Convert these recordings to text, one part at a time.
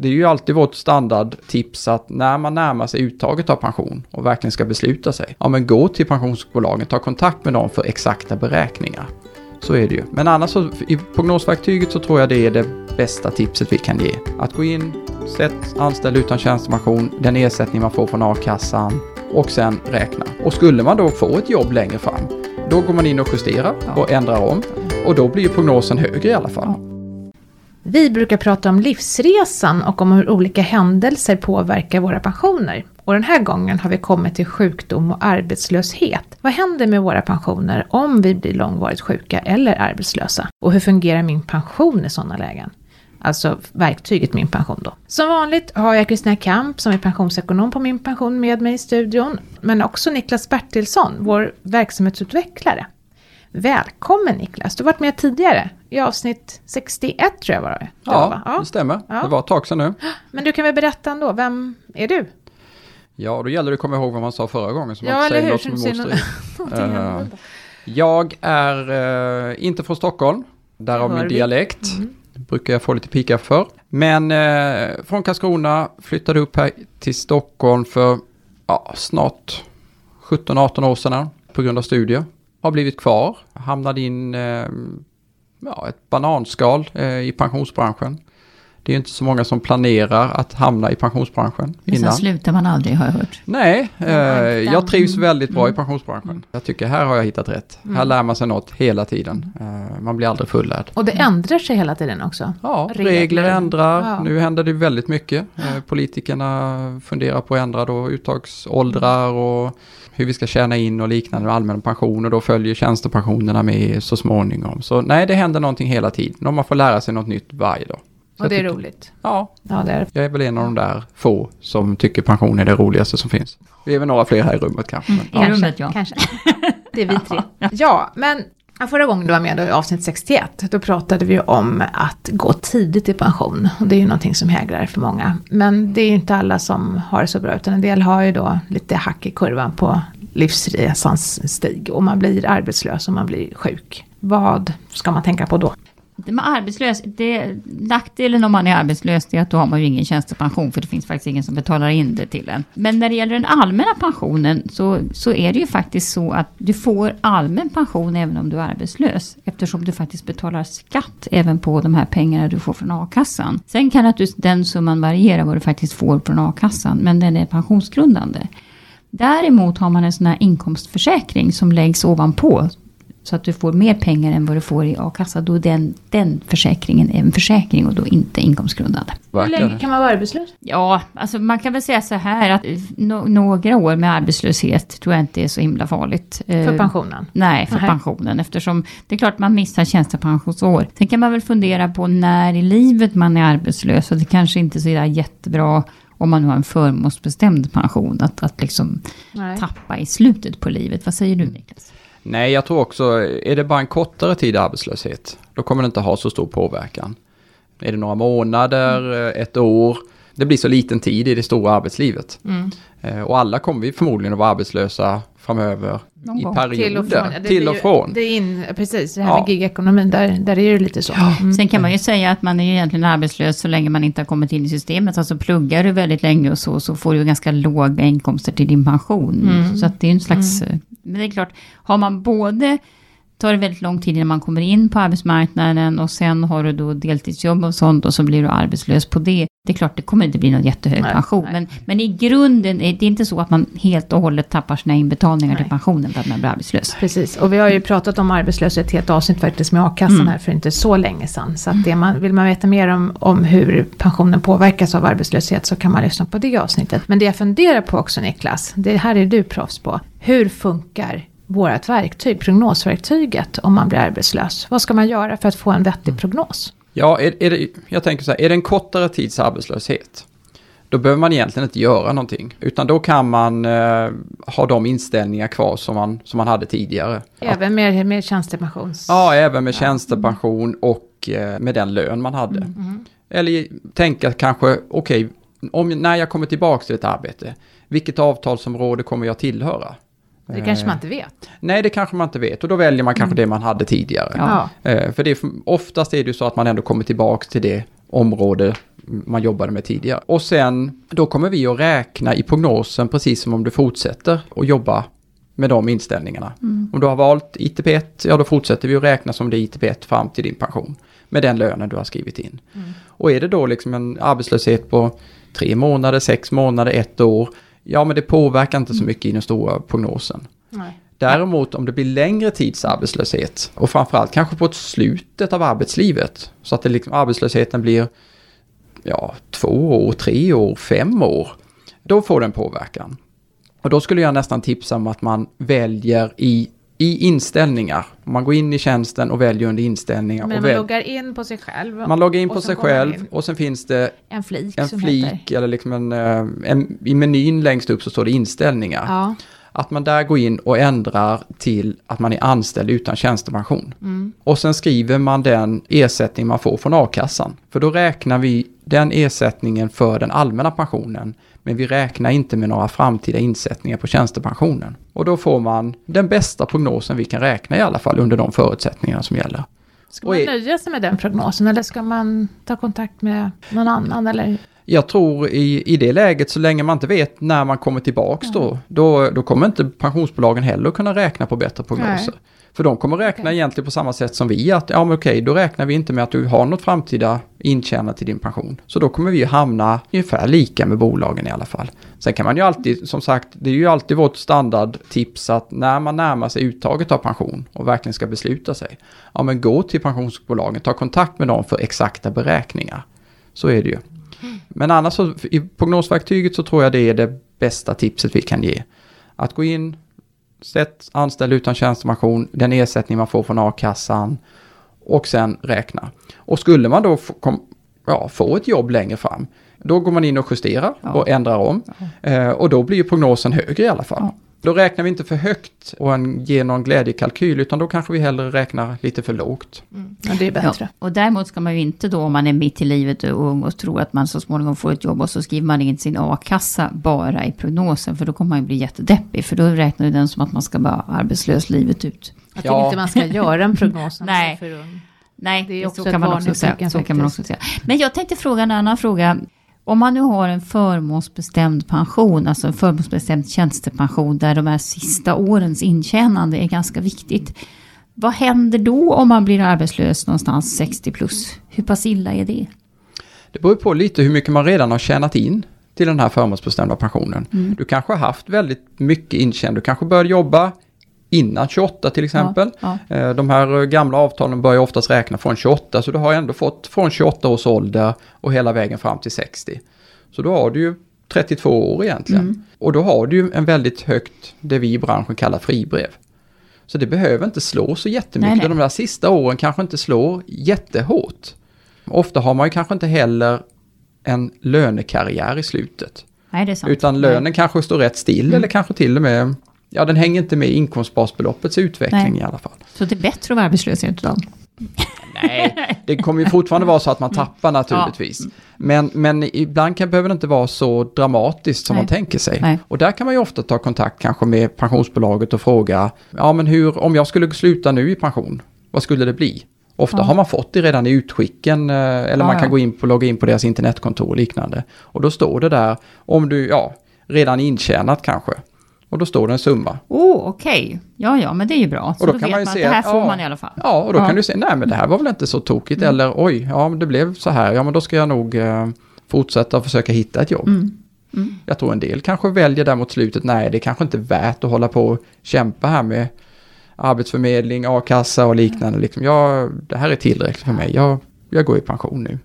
det är ju alltid vårt standardtips att när man närmar sig uttaget av pension och verkligen ska besluta sig, ja men gå till pensionsbolagen, ta kontakt med dem för exakta beräkningar. Så är det ju. Men annars så, i prognosverktyget så tror jag det är det bästa tipset vi kan ge. Att gå in, sätt anställd utan tjänstepension, den ersättning man får från a-kassan och sen räkna. Och skulle man då få ett jobb längre fram, då går man in och justerar och ändrar om. Och då blir prognosen högre i alla fall. Vi brukar prata om livsresan och om hur olika händelser påverkar våra pensioner. Och den här gången har vi kommit till sjukdom och arbetslöshet. Vad händer med våra pensioner om vi blir långvarigt sjuka eller arbetslösa? Och hur fungerar min pension i sådana lägen? Alltså verktyget Min pension då. Som vanligt har jag Kristina Kamp som är pensionsekonom på Min pension med mig i studion. Men också Niklas Bertilsson, vår verksamhetsutvecklare. Välkommen Niklas, du har varit med tidigare i avsnitt 61 tror jag var det. Ja, ja. det stämmer. Ja. Det var ett tag sedan nu. Men du kan väl berätta ändå, vem är du? Ja, då gäller det att komma ihåg vad man sa förra gången så man ja, inte säger något som är motstridigt. uh, jag är uh, inte från Stockholm, därav min dialekt. Mm. brukar jag få lite pika för. Men uh, från Karlskrona flyttade upp här till Stockholm för ja, snart 17-18 år sedan på grund av studier. Har blivit kvar, hamnade in eh, ja, ett bananskal eh, i pensionsbranschen. Det är inte så många som planerar att hamna i pensionsbranschen Men innan. sen slutar man aldrig har jag hört. Nej, eh, jag trivs väldigt bra mm. i pensionsbranschen. Jag tycker här har jag hittat rätt. Mm. Här lär man sig något hela tiden. Eh, man blir aldrig fullärd. Och det ändrar sig hela tiden också? Ja, regler, regler ändrar. Ja. Nu händer det väldigt mycket. Eh, politikerna funderar på att ändra då uttagsåldrar och hur vi ska tjäna in och liknande, allmän pension och då följer tjänstepensionerna med så småningom. Så nej, det händer någonting hela tiden och man får lära sig något nytt varje dag. Och det är roligt. Ja, ja det är jag är väl en av de där få som tycker pension är det roligaste som finns. Vi är väl några fler här i rummet kanske. Mm, I rummet ja. Kanske. Det är vi tre. Ja, men Förra gången du var med i avsnitt 61, då pratade vi om att gå tidigt i pension. Och det är ju någonting som hägrar för många. Men det är ju inte alla som har det så bra, utan en del har ju då lite hack i kurvan på livsresans stig. Och man blir arbetslös och man blir sjuk. Vad ska man tänka på då? Det med arbetslös, det, nackdelen om man är arbetslös är att då har man ju ingen tjänstepension för det finns faktiskt ingen som betalar in det till en. Men när det gäller den allmänna pensionen så, så är det ju faktiskt så att du får allmän pension även om du är arbetslös. Eftersom du faktiskt betalar skatt även på de här pengarna du får från a-kassan. Sen kan naturligtvis den summan variera vad du faktiskt får från a-kassan men den är pensionsgrundande. Däremot har man en sån här inkomstförsäkring som läggs ovanpå så att du får mer pengar än vad du får i a-kassa. Då är den, den försäkringen en försäkring och då inte inkomstgrundande. Hur länge kan man vara arbetslös? Ja, alltså man kan väl säga så här att no några år med arbetslöshet tror jag inte är så himla farligt. För eh, pensionen? Nej, för Aha. pensionen. Eftersom det är klart man missar tjänstepensionsår. Sen kan man väl fundera på när i livet man är arbetslös. Och det kanske inte är så jättebra om man nu har en förmånsbestämd pension, att, att liksom tappa i slutet på livet. Vad säger du Niklas? Nej, jag tror också, är det bara en kortare tid arbetslöshet, då kommer det inte ha så stor påverkan. Är det några månader, mm. ett år, det blir så liten tid i det stora arbetslivet. Mm. Eh, och alla kommer vi förmodligen att vara arbetslösa framöver Någon i perioder. Till och från. Det, till och från. Det är in, precis, det här ja. med gigekonomin, där, där är det lite så. Ja. Mm. Sen kan man ju säga att man är egentligen arbetslös så länge man inte har kommit in i systemet. Alltså pluggar du väldigt länge och så, så får du ganska låga inkomster till din pension. Mm. Så att det är en slags... Mm. Men det är klart, har man både tar det väldigt lång tid innan man kommer in på arbetsmarknaden och sen har du då deltidsjobb och sånt och så blir du arbetslös på det. Det är klart, det kommer inte bli någon jättehög nej, pension. Nej. Men, men i grunden är det inte så att man helt och hållet tappar sina inbetalningar nej. till pensionen för att man blir arbetslös. Precis, och vi har ju pratat om arbetslöshet helt avsnitt faktiskt med a-kassan mm. här för inte så länge sedan. Så att det man, vill man veta mer om, om hur pensionen påverkas av arbetslöshet så kan man lyssna på det avsnittet. Men det jag funderar på också Niklas, det här är du proffs på. Hur funkar vårt verktyg, prognosverktyget, om man blir arbetslös? Vad ska man göra för att få en vettig mm. prognos? Ja, är, är det, jag tänker så här, är det en kortare tids arbetslöshet, då behöver man egentligen inte göra någonting. Utan då kan man eh, ha de inställningar kvar som man, som man hade tidigare. Även med, med tjänstepensions... Ja, även med tjänstepension och eh, med den lön man hade. Mm, mm. Eller tänka kanske, okej, okay, när jag kommer tillbaka till ett arbete, vilket avtalsområde kommer jag tillhöra? Det kanske man inte vet. Nej, det kanske man inte vet. Och då väljer man kanske mm. det man hade tidigare. Ja. Eh, för det, oftast är det ju så att man ändå kommer tillbaka till det område man jobbade med tidigare. Och sen, då kommer vi att räkna i prognosen precis som om du fortsätter att jobba med de inställningarna. Mm. Om du har valt ITP1, ja då fortsätter vi att räkna som det är ITP1 fram till din pension. Med den lönen du har skrivit in. Mm. Och är det då liksom en arbetslöshet på tre månader, sex månader, ett år. Ja men det påverkar inte så mycket i den stora prognosen. Nej. Däremot om det blir längre tids arbetslöshet och framförallt kanske på ett slutet av arbetslivet. Så att det liksom, arbetslösheten blir ja, två år, tre år, fem år. Då får den påverkan. Och då skulle jag nästan tipsa om att man väljer i, i inställningar. Man går in i tjänsten och väljer under inställningar. Men man loggar in på sig själv? Man loggar in på sig själv och sen finns det en flik, en flik eller liksom en, eh, en, i menyn längst upp så står det inställningar. Ja. Att man där går in och ändrar till att man är anställd utan tjänstepension. Mm. Och sen skriver man den ersättning man får från a-kassan. För då räknar vi den ersättningen för den allmänna pensionen men vi räknar inte med några framtida insättningar på tjänstepensionen. Och då får man den bästa prognosen vi kan räkna i alla fall under de förutsättningar som gäller. Ska man nöja sig med den prognosen eller ska man ta kontakt med någon annan? Eller? Jag tror i, i det läget, så länge man inte vet när man kommer tillbaks mm. då, då, då kommer inte pensionsbolagen heller kunna räkna på bättre prognoser. Nej. För de kommer räkna okay. egentligen på samma sätt som vi, att ja men okej, då räknar vi inte med att du har något framtida intjänat till din pension. Så då kommer vi hamna ungefär lika med bolagen i alla fall. Sen kan man ju alltid, som sagt, det är ju alltid vårt standardtips att när man närmar sig uttaget av pension och verkligen ska besluta sig, ja men gå till pensionsbolagen, ta kontakt med dem för exakta beräkningar. Så är det ju. Men annars så, i prognosverktyget så tror jag det är det bästa tipset vi kan ge. Att gå in, sätt anställd utan tjänstepension, den ersättning man får från a-kassan och sen räkna. Och skulle man då få, kom, ja, få ett jobb längre fram, då går man in och justerar ja. och ändrar om. Ja. Eh, och då blir prognosen högre i alla fall. Ja. Då räknar vi inte för högt och en, ger någon glädjekalkyl utan då kanske vi hellre räknar lite för lågt. Mm. Ja, det är bättre. Ja, och däremot ska man ju inte då om man är mitt i livet och ung och tror att man så småningom får ett jobb och så skriver man in sin a-kassa bara i prognosen för då kommer man ju bli jättedeppig för då räknar ju den som att man ska vara arbetslös livet ut. Jag tycker ja. inte man ska göra en prognos Nej. för ung. Nej, det är också så, kan man också säga. så kan man också säga. Men jag tänkte fråga en annan fråga. Om man nu har en förmånsbestämd pension, alltså en förmånsbestämd tjänstepension där de här sista årens intjänande är ganska viktigt. Vad händer då om man blir arbetslös någonstans 60 plus? Hur pass illa är det? Det beror på lite hur mycket man redan har tjänat in till den här förmånsbestämda pensionen. Mm. Du kanske har haft väldigt mycket intjänad, du kanske började jobba innan 28 till exempel. Ja, ja. Eh, de här gamla avtalen börjar oftast räkna från 28 så du har ändå fått från 28 års ålder och hela vägen fram till 60. Så då har du ju 32 år egentligen. Mm. Och då har du ju en väldigt högt, det vi i branschen kallar fribrev. Så det behöver inte slå så jättemycket. Nej, nej. De där sista åren kanske inte slår jättehårt. Ofta har man ju kanske inte heller en lönekarriär i slutet. Nej. Utan lönen kanske står rätt still mm. eller kanske till och med Ja, den hänger inte med inkomstbasbeloppets utveckling Nej. i alla fall. Så det är bättre att vara arbetslös idag? Nej, det kommer ju fortfarande vara så att man tappar naturligtvis. Ja. Men, men ibland kan, behöver det inte vara så dramatiskt som Nej. man tänker sig. Nej. Och där kan man ju ofta ta kontakt kanske med pensionsbolaget och fråga, ja men hur, om jag skulle sluta nu i pension, vad skulle det bli? Ofta ja. har man fått det redan i utskicken eh, eller ja, man kan gå in på, logga in på deras internetkontor och liknande. Och då står det där, om du, ja, redan intjänat kanske. Och då står det en summa. Oh, okej. Okay. Ja, ja, men det är ju bra. Så och då, då kan vet man, man se, att det här får ja, man i alla fall. Ja, och då ja. kan du säga, nej men det här var väl inte så tokigt. Mm. Eller oj, ja men det blev så här. Ja, men då ska jag nog eh, fortsätta försöka hitta ett jobb. Mm. Mm. Jag tror en del kanske väljer där mot slutet, nej det är kanske inte värt att hålla på och kämpa här med arbetsförmedling, a-kassa och liknande. Liksom, jag, det här är tillräckligt för mig, jag, jag går i pension nu.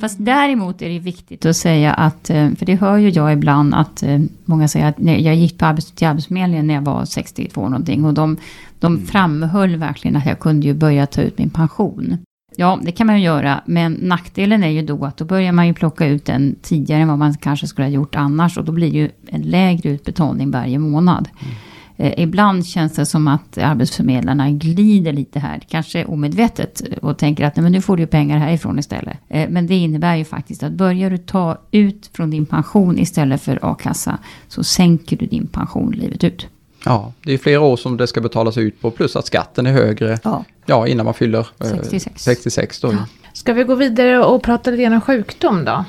Fast däremot är det viktigt att säga att, eh, för det hör ju jag ibland att eh, många säger att jag gick på arbets, till Arbetsförmedlingen när jag var 62 någonting och de, de mm. framhöll verkligen att jag kunde ju börja ta ut min pension. Ja, det kan man ju göra, men nackdelen är ju då att då börjar man ju plocka ut den tidigare än vad man kanske skulle ha gjort annars och då blir det ju en lägre utbetalning varje månad. Mm. Eh, ibland känns det som att arbetsförmedlarna glider lite här, kanske omedvetet, och tänker att Nej, men nu får du pengar härifrån istället. Eh, men det innebär ju faktiskt att börjar du ta ut från din pension istället för a-kassa, så sänker du din pension livet ut. Ja, det är flera år som det ska betalas ut på, plus att skatten är högre ja. Ja, innan man fyller eh, 66. 66 då. Ja. Ska vi gå vidare och prata lite om sjukdom då?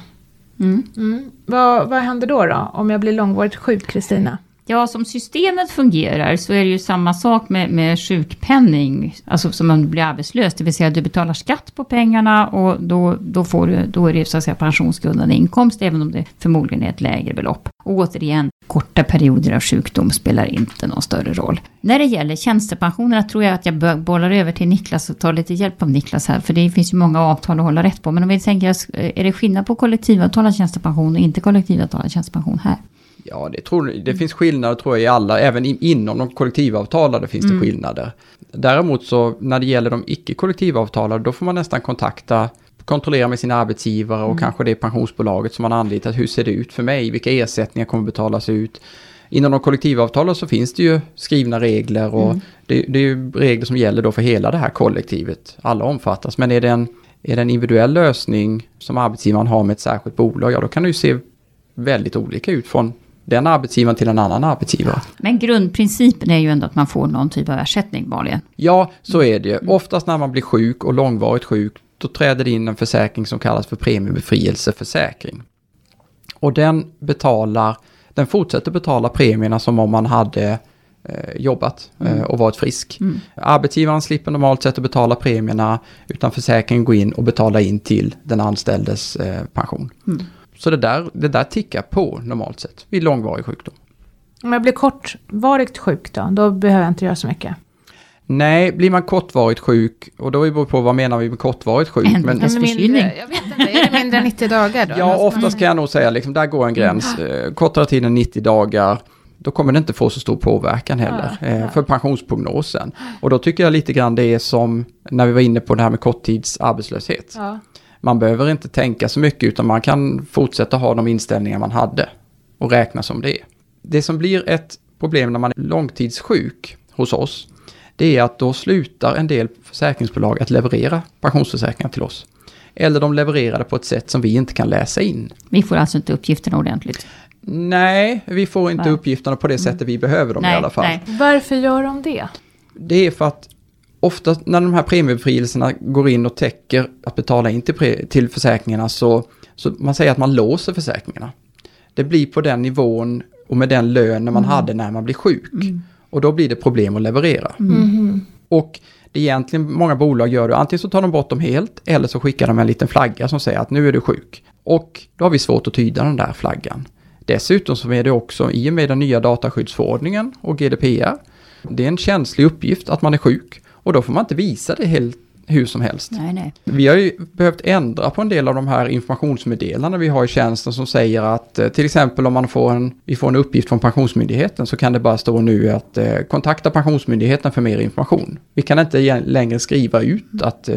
Mm. Mm. Vad, vad händer då, då om jag blir långvarigt sjuk, Kristina? Ja, som systemet fungerar så är det ju samma sak med, med sjukpenning, alltså som om du blir arbetslös, det vill säga du betalar skatt på pengarna och då, då, får du, då är det så att säga pensionsgrundande inkomst, även om det förmodligen är ett lägre belopp. Och återigen, korta perioder av sjukdom spelar inte någon större roll. När det gäller tjänstepensionerna tror jag att jag bollar över till Niklas och tar lite hjälp av Niklas här, för det finns ju många avtal att hålla rätt på. Men om vi tänker, eh, är det skillnad på kollektivavtalad tjänstepension och inte kollektivavtalad tjänstepension här? Ja, det, tror, det finns skillnader tror jag i alla, även in, inom de kollektivavtalade finns mm. det skillnader. Däremot så när det gäller de icke kollektivavtalade, då får man nästan kontakta, kontrollera med sin arbetsgivare och mm. kanske det pensionsbolaget som man anlitat. Hur ser det ut för mig? Vilka ersättningar kommer betalas ut? Inom de kollektivavtalen så finns det ju skrivna regler och mm. det, det, är ju regler som gäller då för hela det här kollektivet. Alla omfattas, men är det en, är det en individuell lösning som arbetsgivaren har med ett särskilt bolag, ja då kan det ju se väldigt olika ut från den arbetsgivaren till en annan arbetsgivare. Men grundprincipen är ju ändå att man får någon typ av ersättning vanligen. Ja, så är det ju. Mm. Oftast när man blir sjuk och långvarigt sjuk, då träder det in en försäkring som kallas för premiebefrielseförsäkring. Och den betalar, den fortsätter betala premierna som om man hade eh, jobbat eh, mm. och varit frisk. Mm. Arbetsgivaren slipper normalt sett att betala premierna, utan försäkringen går in och betalar in till den anställdes eh, pension. Mm. Så det där, det där tickar på normalt sett vid långvarig sjukdom. Om jag blir kortvarigt sjuk då, då behöver jag inte göra så mycket? Nej, blir man kortvarigt sjuk, och då beror det på vad menar vi med kortvarigt sjuk? En men, mindre, jag vet inte, är det mindre än 90 dagar då? Ja, oftast kan jag nog säga, liksom, där går en gräns. Mm. Kortare tid än 90 dagar, då kommer det inte få så stor påverkan heller ja, ja. för pensionsprognosen. Och då tycker jag lite grann det är som när vi var inne på det här med korttidsarbetslöshet. Ja man behöver inte tänka så mycket utan man kan fortsätta ha de inställningar man hade och räkna som det. Det som blir ett problem när man är långtidssjuk hos oss, det är att då slutar en del försäkringsbolag att leverera pensionsförsäkringar till oss. Eller de levererar det på ett sätt som vi inte kan läsa in. Vi får alltså inte uppgifterna ordentligt? Nej, vi får inte nej. uppgifterna på det sättet vi behöver dem nej, i alla fall. Nej. Varför gör de det? Det är för att ofta när de här premiebefrielserna går in och täcker att betala in till, till försäkringarna så, så man säger att man låser försäkringarna. Det blir på den nivån och med den lönen man mm. hade när man blir sjuk. Mm. Och då blir det problem att leverera. Mm. mm. Och det är egentligen många bolag gör det, antingen så tar de bort dem helt eller så skickar de en liten flagga som säger att nu är du sjuk. Och då har vi svårt att tyda den där flaggan. Dessutom så är det också i och med den nya dataskyddsförordningen och GDPR, det är en känslig uppgift att man är sjuk. Och då får man inte visa det helt hur som helst. Nej, nej. Vi har ju behövt ändra på en del av de här informationsmeddelandena vi har i tjänsten som säger att eh, till exempel om man får en, vi får en uppgift från Pensionsmyndigheten så kan det bara stå nu att eh, kontakta Pensionsmyndigheten för mer information. Vi kan inte längre skriva ut att eh,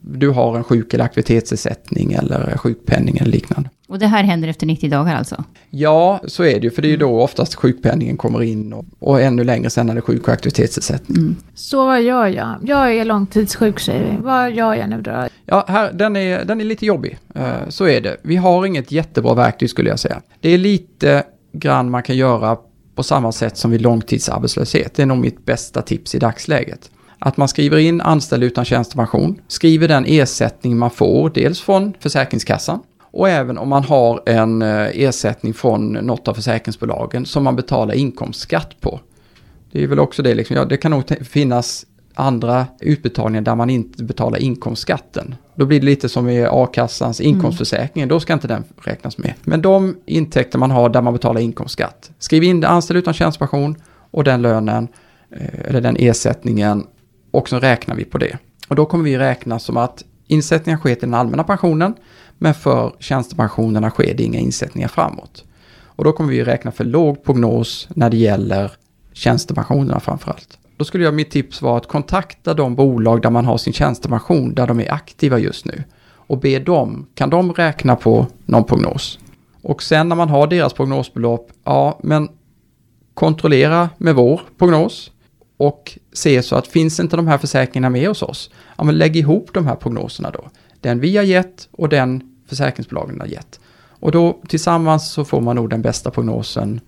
du har en sjuk eller aktivitetsersättning eller sjukpenning eller liknande. Och det här händer efter 90 dagar alltså? Ja, så är det ju, för det är ju då oftast sjukpenningen kommer in och, och ännu längre sen när det är sjuk och aktivitetsersättning. Mm. Så vad gör jag? Jag är långtidssjuk säger vi. Vad gör jag nu då? Ja, här, den, är, den är lite jobbig. Uh, så är det. Vi har inget jättebra verktyg skulle jag säga. Det är lite grann man kan göra på samma sätt som vid långtidsarbetslöshet. Det är nog mitt bästa tips i dagsläget. Att man skriver in anställd utan tjänstepension, skriver den ersättning man får, dels från Försäkringskassan, och även om man har en eh, ersättning från något av försäkringsbolagen som man betalar inkomstskatt på. Det är väl också det, liksom, ja, det kan nog finnas andra utbetalningar där man inte betalar inkomstskatten. Då blir det lite som i a-kassans mm. inkomstförsäkring, mm. då ska inte den räknas med. Men de intäkter man har där man betalar inkomstskatt, skriv in det anställd utan tjänstepension och den lönen, eh, eller den ersättningen, och så räknar vi på det. Och då kommer vi räkna som att insättningar sker till den allmänna pensionen, men för tjänstepensionerna sker det inga insättningar framåt. Och då kommer vi räkna för låg prognos när det gäller tjänstepensionerna framförallt. Då skulle jag mitt tips vara att kontakta de bolag där man har sin tjänstepension, där de är aktiva just nu. Och be dem, kan de räkna på någon prognos? Och sen när man har deras prognosbelopp, ja men kontrollera med vår prognos och se så att finns inte de här försäkringarna med hos oss, ja men lägg ihop de här prognoserna då. Den vi har gett och den försäkringsbolagen har gett. Och då tillsammans så får man nog den bästa prognosen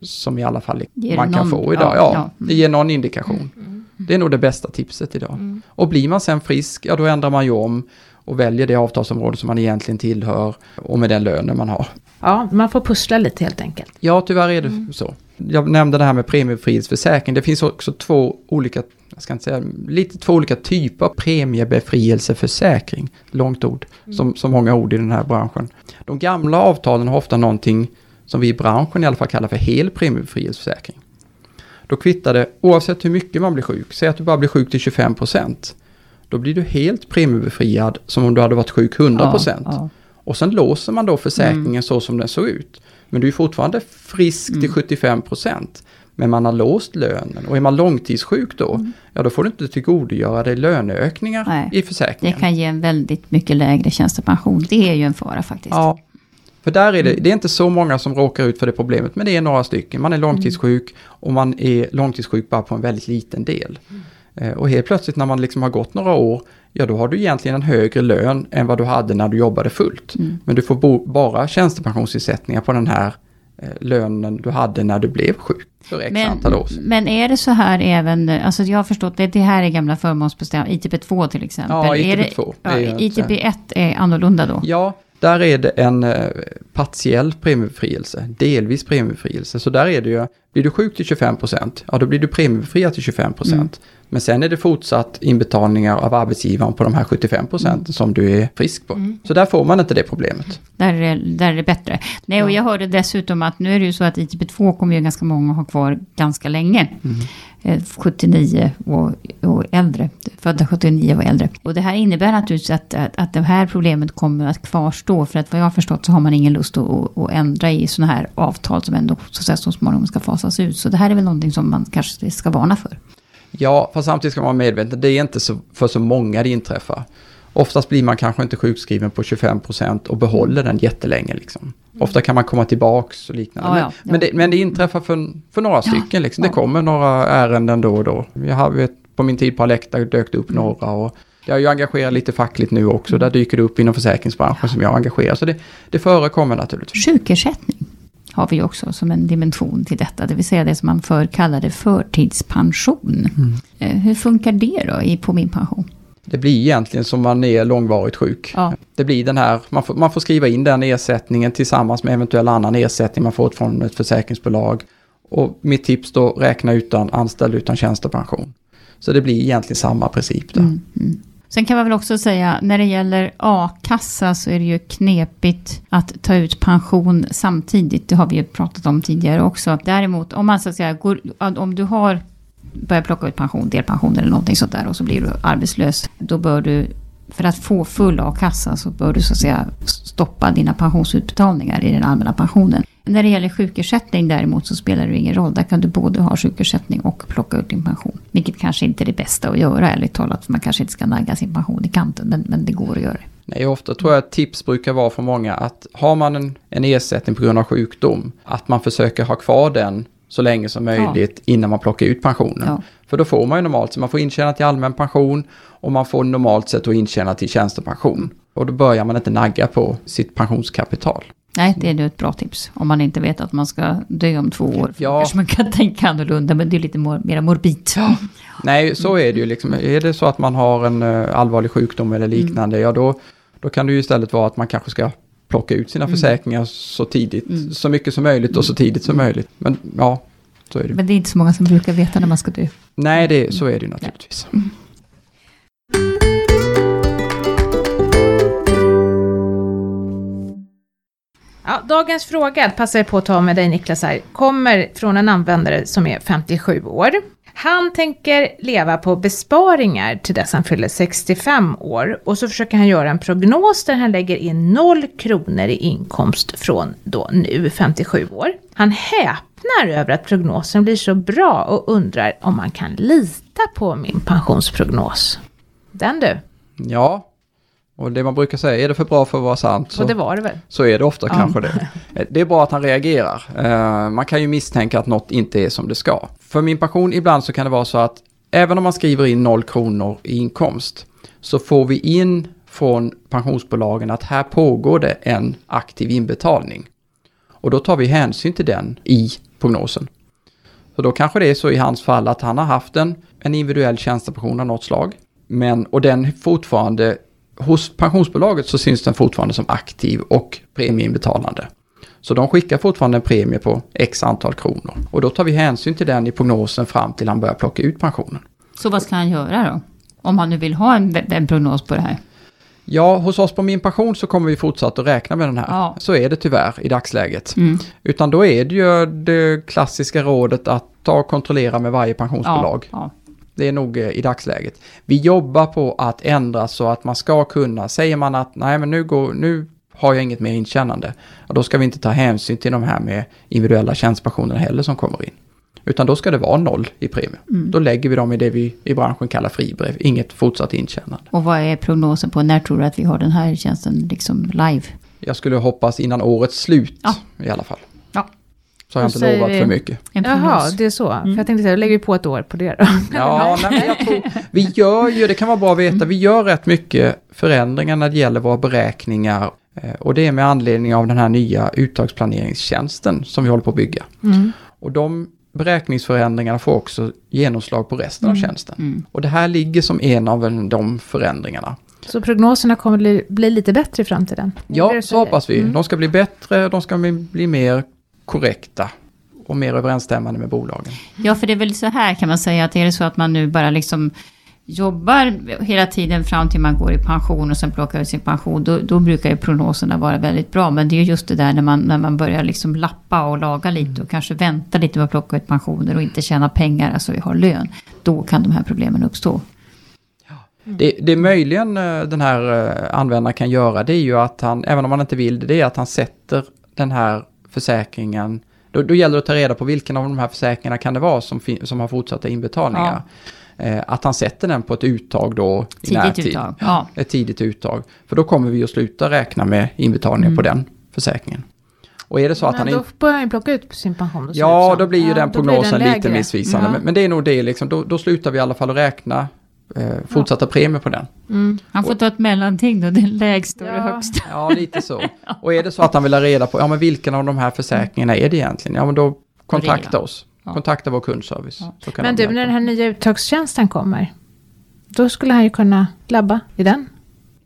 som i alla fall man kan få idag. Ja, ja, ja, det ger någon indikation. Mm. Det är nog det bästa tipset idag. Mm. Och blir man sen frisk, ja då ändrar man ju om och väljer det avtalsområde som man egentligen tillhör och med den lönen man har. Ja, man får pussla lite helt enkelt. Ja, tyvärr är det mm. så. Jag nämnde det här med premiebefrielseförsäkring. Det finns också två olika, jag ska inte säga, lite två olika typer av premiebefrielseförsäkring. Långt ord, mm. som, som många ord i den här branschen. De gamla avtalen har ofta någonting som vi i branschen i alla fall kallar för hel premiebefrielseförsäkring. Då kvittar det oavsett hur mycket man blir sjuk. Säg att du bara blir sjuk till 25 procent. Då blir du helt premiebefriad som om du hade varit sjuk 100 procent. Ja, ja. Och sen låser man då försäkringen mm. så som den såg ut. Men du är fortfarande frisk mm. till 75 procent. Men man har låst lönen och är man långtidssjuk då, mm. ja då får du inte tillgodogöra dig löneökningar Nej, i försäkringen. Det kan ge en väldigt mycket lägre tjänstepension. Det är ju en fara faktiskt. Ja, för där är det, mm. det är inte så många som råkar ut för det problemet, men det är några stycken. Man är långtidssjuk och man är långtidssjuk bara på en väldigt liten del. Eh, och helt plötsligt när man liksom har gått några år, ja då har du egentligen en högre lön än vad du hade när du jobbade fullt. Mm. Men du får bara tjänstepensionsersättningar på den här eh, lönen du hade när du blev sjuk. För x men, antal år men är det så här även, alltså jag har förstått det, det här är gamla förmånsbestämmelser, ITP2 till exempel. Ja, ITP2. Är det, ja, ITP1 är annorlunda då? Ja, där är det en eh, partiell premiebefrielse, delvis premiebefrielse. Så där är det ju, blir du sjuk till 25%, ja då blir du premiebefriad till 25%. Mm. Men sen är det fortsatt inbetalningar av arbetsgivaren på de här 75 procenten mm. som du är frisk på. Mm. Så där får man inte det problemet. Där är det, där är det bättre. Nej, och jag hörde dessutom att nu är det ju så att ITP2 kommer ju ganska många ha kvar ganska länge. Mm. 79 eh, och, och äldre, födda 79 och äldre. Och det här innebär naturligtvis att, att, att det här problemet kommer att kvarstå. För att vad jag har förstått så har man ingen lust att, att ändra i sådana här avtal som ändå så, så småningom ska fasas ut. Så det här är väl någonting som man kanske ska varna för. Ja, fast samtidigt ska man vara medveten, det är inte så, för så många det inträffar. Oftast blir man kanske inte sjukskriven på 25% och behåller den jättelänge. Liksom. Mm. Ofta kan man komma tillbaks och liknande. Ja, ja, ja. Men, det, men, det, inträffar för, för några stycken. Liksom. Det kommer några ärenden då och då. Jag har, vet, på min tid på Alekta dök det upp mm. några. Och jag är ju engagerad lite fackligt nu också. Mm. Där dyker det upp inom försäkringsbranschen som jag engagerar. Så det, det förekommer naturligtvis. Sjukersättning har vi också som en dimension till detta. Det vill säga det som man förr kallade förtidspension. Mm. Eh, hur funkar det då i, på min pension? Det blir egentligen som man är långvarigt sjuk. Ja. Det blir den här, man får, man får skriva in den ersättningen tillsammans med eventuell annan ersättning man fått från ett försäkringsbolag. Och mitt tips då, räkna utan anställd utan tjänstepension. Så det blir egentligen samma princip där. Mm, mm. Sen kan man väl också säga, när det gäller a-kassa så är det ju knepigt att ta ut pension samtidigt. Det har vi ju pratat om tidigare också. Däremot, om man så att säga går, om du har börjat plocka ut pension, delpension eller någonting sånt där och så blir du arbetslös. Då bör du, för att få full a-kassa så bör du så att säga stoppa dina pensionsutbetalningar i den allmänna pensionen. När det gäller sjukersättning däremot så spelar det ingen roll. Där kan du både ha sjukersättning och plocka ut din pension. Vilket kanske inte är det bästa att göra, ärligt talat. För man kanske inte ska nagga sin pension i kanten, men, men det går att göra det. Nej, ofta tror jag att tips brukar vara för många att har man en, en ersättning på grund av sjukdom, att man försöker ha kvar den så länge som möjligt ja. innan man plockar ut pensionen. Ja. För då får man ju normalt så man får intjäna till allmän pension och man får normalt sett att intjäna till tjänstepension. Och då börjar man inte nagga på sitt pensionskapital. Nej, det är nu ett bra tips. Om man inte vet att man ska dö om två år. Ja. Kanske man kan tänka annorlunda, men det är lite mor mer morbid. Ja. Nej, så är det ju. Liksom. Är det så att man har en uh, allvarlig sjukdom eller liknande, mm. ja då, då kan det ju istället vara att man kanske ska plocka ut sina mm. försäkringar så tidigt, mm. så mycket som möjligt och så tidigt som möjligt. Men ja, så är det. Men det är inte så många som brukar veta när man ska dö. Nej, det, så är det ju naturligtvis. Mm. Ja, dagens fråga, passar jag på att ta med dig Niklas här, kommer från en användare som är 57 år. Han tänker leva på besparingar till dess han fyller 65 år och så försöker han göra en prognos där han lägger in 0 kronor i inkomst från då nu 57 år. Han häpnar över att prognosen blir så bra och undrar om man kan lita på min pensionsprognos. Den du? Ja, och det man brukar säga, är det för bra för att vara sant? Så, och det var det väl? Så är det ofta ja. kanske det. Det är bra att han reagerar. Uh, man kan ju misstänka att något inte är som det ska. För min pension ibland så kan det vara så att även om man skriver in 0 kronor i inkomst så får vi in från pensionsbolagen att här pågår det en aktiv inbetalning. Och då tar vi hänsyn till den i prognosen. Så då kanske det är så i hans fall att han har haft en, en individuell tjänstepension av något slag. Men, och den fortfarande hos pensionsbolaget så syns den fortfarande som aktiv och premieinbetalande. Så de skickar fortfarande en premie på x antal kronor. Och då tar vi hänsyn till den i prognosen fram till han börjar plocka ut pensionen. Så vad ska han göra då? Om han nu vill ha en, en prognos på det här? Ja, hos oss på Min Pension så kommer vi fortsatt att räkna med den här. Ja. Så är det tyvärr i dagsläget. Mm. Utan då är det ju det klassiska rådet att ta och kontrollera med varje pensionsbolag. Ja, ja. Det är nog eh, i dagsläget. Vi jobbar på att ändra så att man ska kunna, säger man att nej men nu, går, nu har jag inget mer intjänande, då ska vi inte ta hänsyn till de här med individuella tjänstepensioner heller som kommer in. Utan då ska det vara noll i premie. Mm. Då lägger vi dem i det vi i branschen kallar fribrev, inget fortsatt intjänande. Och vad är prognosen på, när tror du att vi har den här tjänsten liksom live? Jag skulle hoppas innan årets slut ja. i alla fall. Ja. Så har jag inte lovat för mycket. Jaha, det är så. Mm. För jag tänkte säga, då lägger vi på ett år på det då. Ja, nej, men jag tror, vi gör ju, det kan vara bra att veta, vi gör rätt mycket förändringar när det gäller våra beräkningar. Eh, och det är med anledning av den här nya uttagsplaneringstjänsten som vi håller på att bygga. Mm. Och de beräkningsförändringarna får också genomslag på resten mm. av tjänsten. Mm. Och det här ligger som en av de förändringarna. Så prognoserna kommer bli, bli lite bättre i framtiden? Ja, så hoppas vi. Mm. De ska bli bättre, de ska bli, bli mer korrekta och mer överensstämmande med bolagen. Ja, för det är väl så här kan man säga att är det så att man nu bara liksom jobbar hela tiden fram till man går i pension och sen plockar ut sin pension, då, då, brukar ju prognoserna vara väldigt bra. Men det är just det där när man, när man börjar liksom lappa och laga lite och kanske vänta lite med att plocka ut pensioner och inte tjäna pengar, alltså vi har lön. Då kan de här problemen uppstå. Det, det möjligen eh, den här eh, användaren kan göra, det är ju att han, även om han inte vill det, det är att han sätter den här försäkringen då, då gäller det att ta reda på vilken av de här försäkringarna kan det vara som, som har fortsatta inbetalningar. Ja. Eh, att han sätter den på ett uttag då tidigt i närtid. Uttag. Ja. Ett tidigt uttag. För då kommer vi att sluta räkna med inbetalningar mm. på den försäkringen. Och är det så att men han då börjar han plocka ut sin pension. Ja, då blir ju ja, den prognosen den lite missvisande. Ja. Men, men, det är nog det, liksom, då, då slutar vi i alla fall att räkna eh, fortsatta ja. premier på den. Mm. Han får ta ett mellanting då, det lägsta och det högsta. Ja, lite så. Och är det så att han vill ha reda på, ja men vilken av de här försäkringarna är det egentligen? Ja, men då kontakta oss. Ja. Kontakta vår kundservice. Ja. Men du, när den här nya uttagstjänsten kommer, då skulle han ju kunna labba i den?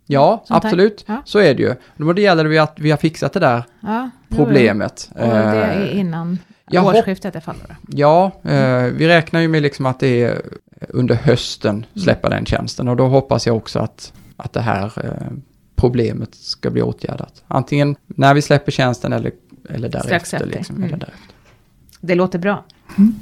Ja, absolut. Ja. Så är det ju. Då gäller det att vi har fixat det där ja, problemet. Och det är eh, innan jag årsskiftet i alla fall? Ja, eh, vi räknar ju med liksom att det är under hösten släppa mm. den tjänsten och då hoppas jag också att, att det här eh, problemet ska bli åtgärdat. Antingen när vi släpper tjänsten eller, eller därefter. Liksom, mm. eller därefter. Det låter bra. Mm.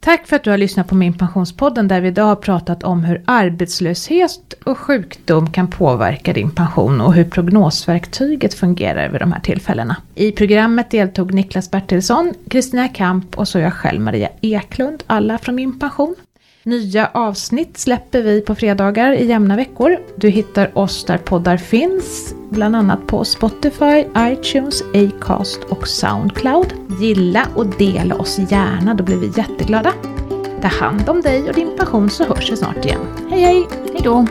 Tack för att du har lyssnat på Min Pensionspodden där vi idag har pratat om hur arbetslöshet och sjukdom kan påverka din pension och hur prognosverktyget fungerar vid de här tillfällena. I programmet deltog Niklas Bertilsson, Kristina Kamp och så jag själv Maria Eklund, alla från Min Pension. Nya avsnitt släpper vi på fredagar i jämna veckor. Du hittar oss där poddar finns, bland annat på Spotify, iTunes, Acast och Soundcloud. Gilla och dela oss gärna, då blir vi jätteglada. Ta hand om dig och din passion så hörs vi snart igen. Hej hej! Hejdå!